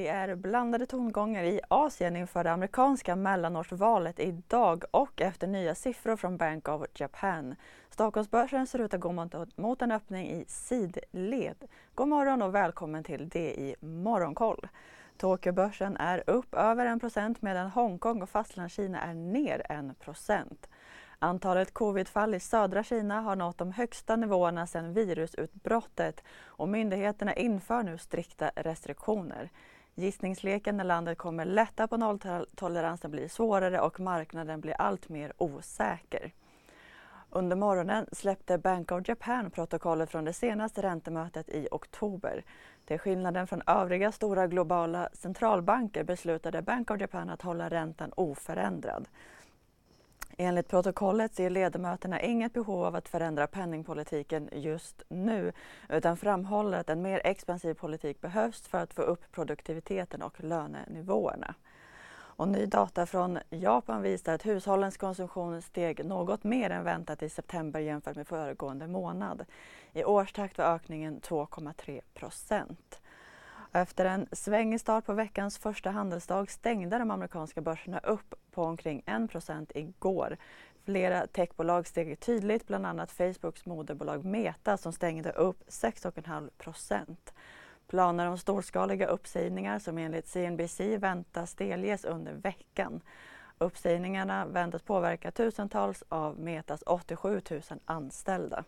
Det är blandade tongångar i Asien inför det amerikanska mellanårsvalet idag och efter nya siffror från Bank of Japan. Stockholmsbörsen ser ut att gå mot, en öppning i sidled. God morgon och välkommen till det i Morgonkoll. Tokyobörsen är upp över 1% medan Hongkong och Fastlandskina är ner 1% Antalet covidfall i södra Kina har nått de högsta nivåerna sedan virusutbrottet och myndigheterna inför nu strikta restriktioner. Gissningsleken när landet kommer lätta på nolltoleransen blir svårare och marknaden blir allt mer osäker. Under morgonen släppte Bank of Japan protokollet från det senaste räntemötet i oktober. Till skillnaden från övriga stora globala centralbanker beslutade Bank of Japan att hålla räntan oförändrad. Enligt protokollet ser ledamöterna inget behov av att förändra penningpolitiken just nu utan framhåller att en mer expansiv politik behövs för att få upp produktiviteten och lönenivåerna. Och ny data från Japan visar att hushållens konsumtion steg något mer än väntat i september jämfört med föregående månad. I årstakt var ökningen 2,3 procent. Efter en svängig start på veckans första handelsdag stängde de amerikanska börserna upp på omkring 1% igår. Flera techbolag steg tydligt, bland annat Facebooks moderbolag Meta som stängde upp 6,5 Planer om storskaliga uppsägningar som enligt CNBC väntas delges under veckan. Uppsägningarna väntas påverka tusentals av Metas 87 000 anställda.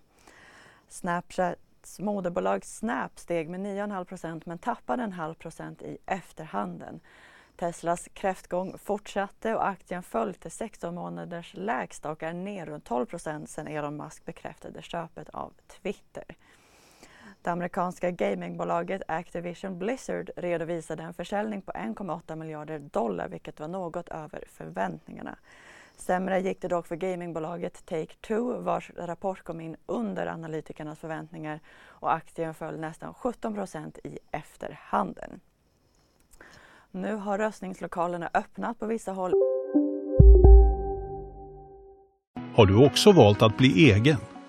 Snapchat moderbolag Snap steg med 9,5% men tappade en halv procent i efterhanden. Teslas kräftgång fortsatte och aktien föll till 16 månaders lägsta och är ner runt 12% sedan Elon Musk bekräftade köpet av Twitter. Det amerikanska gamingbolaget Activision Blizzard redovisade en försäljning på 1,8 miljarder dollar vilket var något över förväntningarna. Sämre gick det dock för gamingbolaget Take-Two vars rapport kom in under analytikernas förväntningar och aktien föll nästan 17% i efterhanden. Nu har röstningslokalerna öppnat på vissa håll. Har du också valt att bli egen?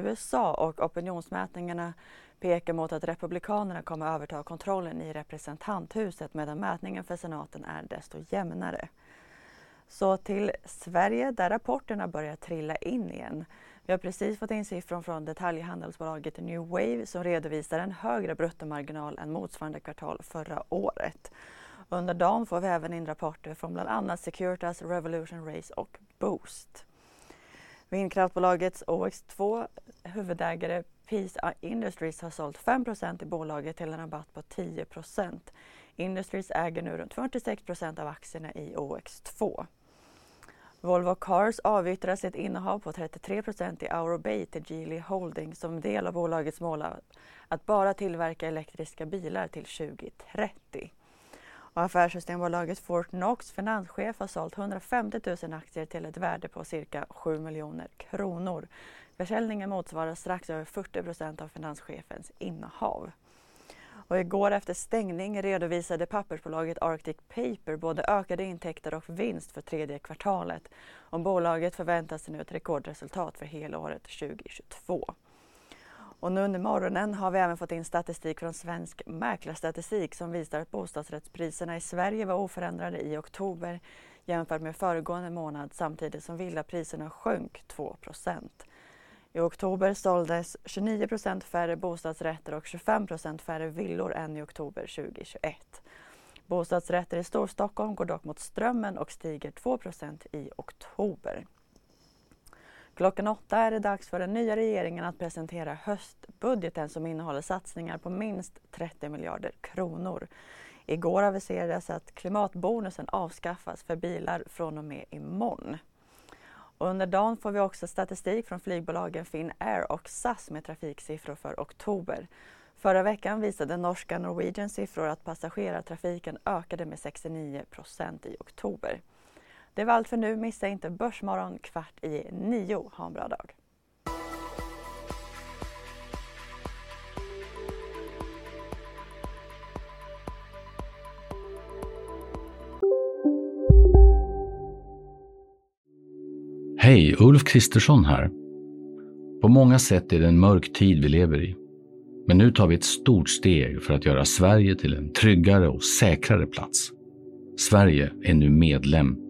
USA och opinionsmätningarna pekar mot att Republikanerna kommer att överta kontrollen i representanthuset medan mätningen för senaten är desto jämnare. Så till Sverige där rapporterna börjar trilla in igen. Vi har precis fått in siffror från detaljhandelsbolaget New Wave som redovisar en högre bruttomarginal än motsvarande kvartal förra året. Under dagen får vi även in rapporter från bland annat Securitas, Revolution Race och Boost. Vindkraftbolagets OX2 huvudägare Peace Industries har sålt 5% i bolaget till en rabatt på 10% Industries äger nu runt 46% av aktierna i OX2. Volvo Cars avyttrar sitt innehav på 33% i Aurobay till Geely Holding som del av bolagets mål att bara tillverka elektriska bilar till 2030. Och affärssystembolaget Fortnox finanschef har sålt 150 000 aktier till ett värde på cirka 7 miljoner kronor. Försäljningen motsvarar strax över 40 procent av finanschefens innehav. Och igår efter stängning redovisade pappersbolaget Arctic Paper både ökade intäkter och vinst för tredje kvartalet. Och bolaget förväntar sig nu ett rekordresultat för helåret 2022. Och nu under morgonen har vi även fått in statistik från Svensk Mäklarstatistik som visar att bostadsrättspriserna i Sverige var oförändrade i oktober jämfört med föregående månad samtidigt som villapriserna sjönk 2% i oktober såldes 29% färre bostadsrätter och 25% färre villor än i oktober 2021. Bostadsrätter i Storstockholm går dock mot strömmen och stiger 2% i oktober. Klockan åtta är det dags för den nya regeringen att presentera höstbudgeten som innehåller satsningar på minst 30 miljarder kronor. Igår aviserades att klimatbonusen avskaffas för bilar från och med imorgon. Under dagen får vi också statistik från flygbolagen Finnair och SAS med trafiksiffror för oktober. Förra veckan visade norska Norwegian siffror att passagerartrafiken ökade med 69 procent i oktober. Det var allt för nu. Missa inte Börsmorgon kvart i nio. Ha en bra dag. Hej, Ulf Kristersson här. På många sätt är det en mörk tid vi lever i. Men nu tar vi ett stort steg för att göra Sverige till en tryggare och säkrare plats. Sverige är nu medlem